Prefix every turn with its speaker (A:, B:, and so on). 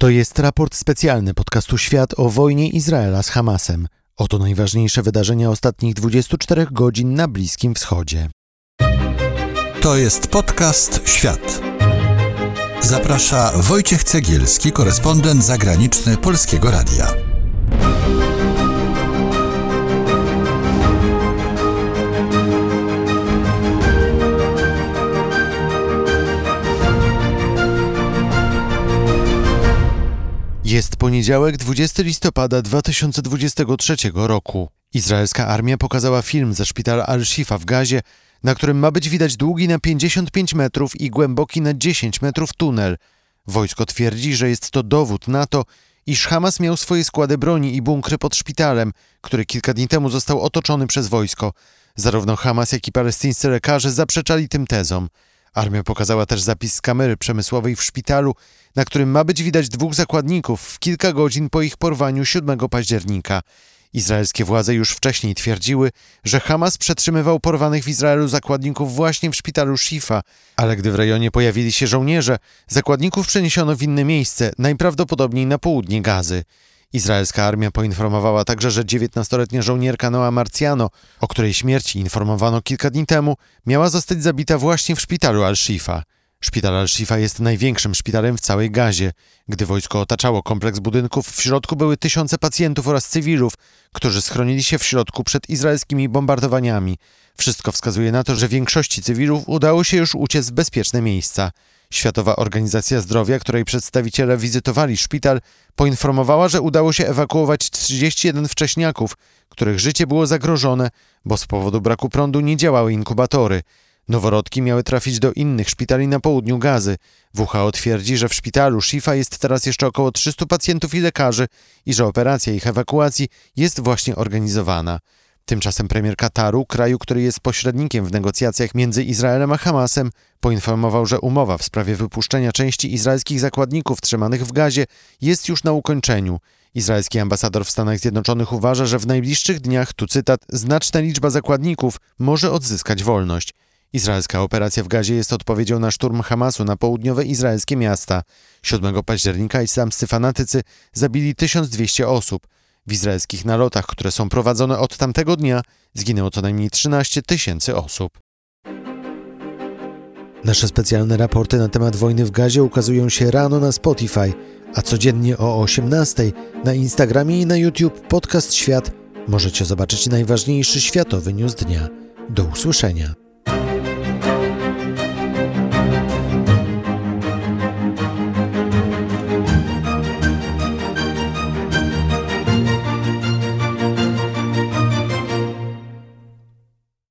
A: To jest raport specjalny podcastu Świat o wojnie Izraela z Hamasem. Oto najważniejsze wydarzenia ostatnich 24 godzin na Bliskim Wschodzie.
B: To jest podcast Świat. Zaprasza Wojciech Cegielski, korespondent zagraniczny Polskiego Radia.
A: Jest poniedziałek 20 listopada 2023 roku. Izraelska armia pokazała film ze szpitala Al-Shifa w Gazie, na którym ma być widać długi na 55 metrów i głęboki na 10 metrów tunel. Wojsko twierdzi, że jest to dowód na to, iż Hamas miał swoje składy broni i bunkry pod szpitalem, który kilka dni temu został otoczony przez wojsko. Zarówno Hamas, jak i palestyńscy lekarze zaprzeczali tym tezom. Armia pokazała też zapis z kamery przemysłowej w szpitalu, na którym ma być widać dwóch zakładników w kilka godzin po ich porwaniu 7 października. Izraelskie władze już wcześniej twierdziły, że Hamas przetrzymywał porwanych w Izraelu zakładników właśnie w szpitalu Shifa, ale gdy w rejonie pojawili się żołnierze, zakładników przeniesiono w inne miejsce, najprawdopodobniej na południe Gazy. Izraelska armia poinformowała także, że 19-letnia żołnierka Noa Marciano, o której śmierci informowano kilka dni temu, miała zostać zabita właśnie w szpitalu Al-Shifa. Szpital Al-Shifa jest największym szpitalem w całej Gazie. Gdy wojsko otaczało kompleks budynków, w środku były tysiące pacjentów oraz cywilów, którzy schronili się w środku przed izraelskimi bombardowaniami. Wszystko wskazuje na to, że większości cywilów udało się już uciec w bezpieczne miejsca. Światowa Organizacja Zdrowia, której przedstawiciele wizytowali szpital, poinformowała, że udało się ewakuować 31 wcześniaków, których życie było zagrożone, bo z powodu braku prądu nie działały inkubatory. Noworodki miały trafić do innych szpitali na południu Gazy. WHO twierdzi, że w szpitalu Shifa jest teraz jeszcze około 300 pacjentów i lekarzy i że operacja ich ewakuacji jest właśnie organizowana. Tymczasem premier Kataru, kraju, który jest pośrednikiem w negocjacjach między Izraelem a Hamasem, poinformował, że umowa w sprawie wypuszczenia części izraelskich zakładników trzymanych w gazie jest już na ukończeniu. Izraelski ambasador w Stanach Zjednoczonych uważa, że w najbliższych dniach, tu cytat, znaczna liczba zakładników może odzyskać wolność. Izraelska operacja w Gazie jest odpowiedzią na szturm Hamasu na południowe izraelskie miasta. 7 października islamscy fanatycy zabili 1200 osób. W izraelskich nalotach, które są prowadzone od tamtego dnia, zginęło co najmniej 13 tysięcy osób. Nasze specjalne raporty na temat wojny w Gazie ukazują się rano na Spotify, a codziennie o 18 na Instagramie i na YouTube Podcast Świat możecie zobaczyć najważniejszy światowy news dnia. Do usłyszenia.